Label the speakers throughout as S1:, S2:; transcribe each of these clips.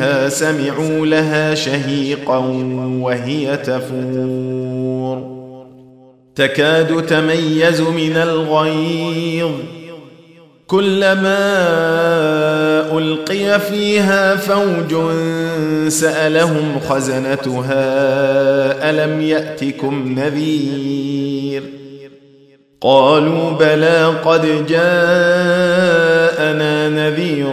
S1: فيها سمعوا لها شهيقا وهي تفور. تكاد تميز من الغيظ. كلما ألقي فيها فوج سألهم خزنتها ألم يأتكم نذير؟ قالوا بلى قد جاءنا نذير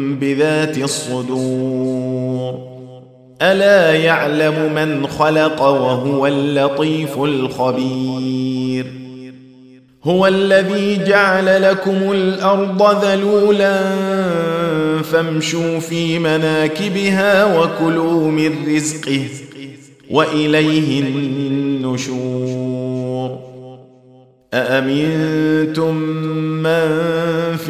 S1: بذات الصدور. ألا يعلم من خلق وهو اللطيف الخبير. هو الذي جعل لكم الأرض ذلولا فامشوا في مناكبها وكلوا من رزقه وإليه النشور. أأمنتم من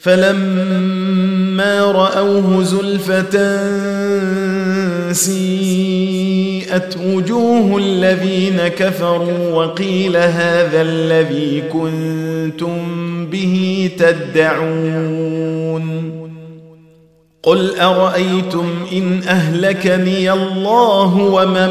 S1: فلما رأوه زلفة سيئت وجوه الذين كفروا وقيل هذا الذي كنتم به تدعون قل أرأيتم إن أهلكني الله ومن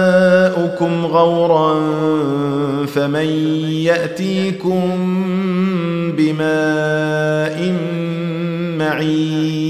S1: ماؤكم غورا فمن يأتيكم بماء معين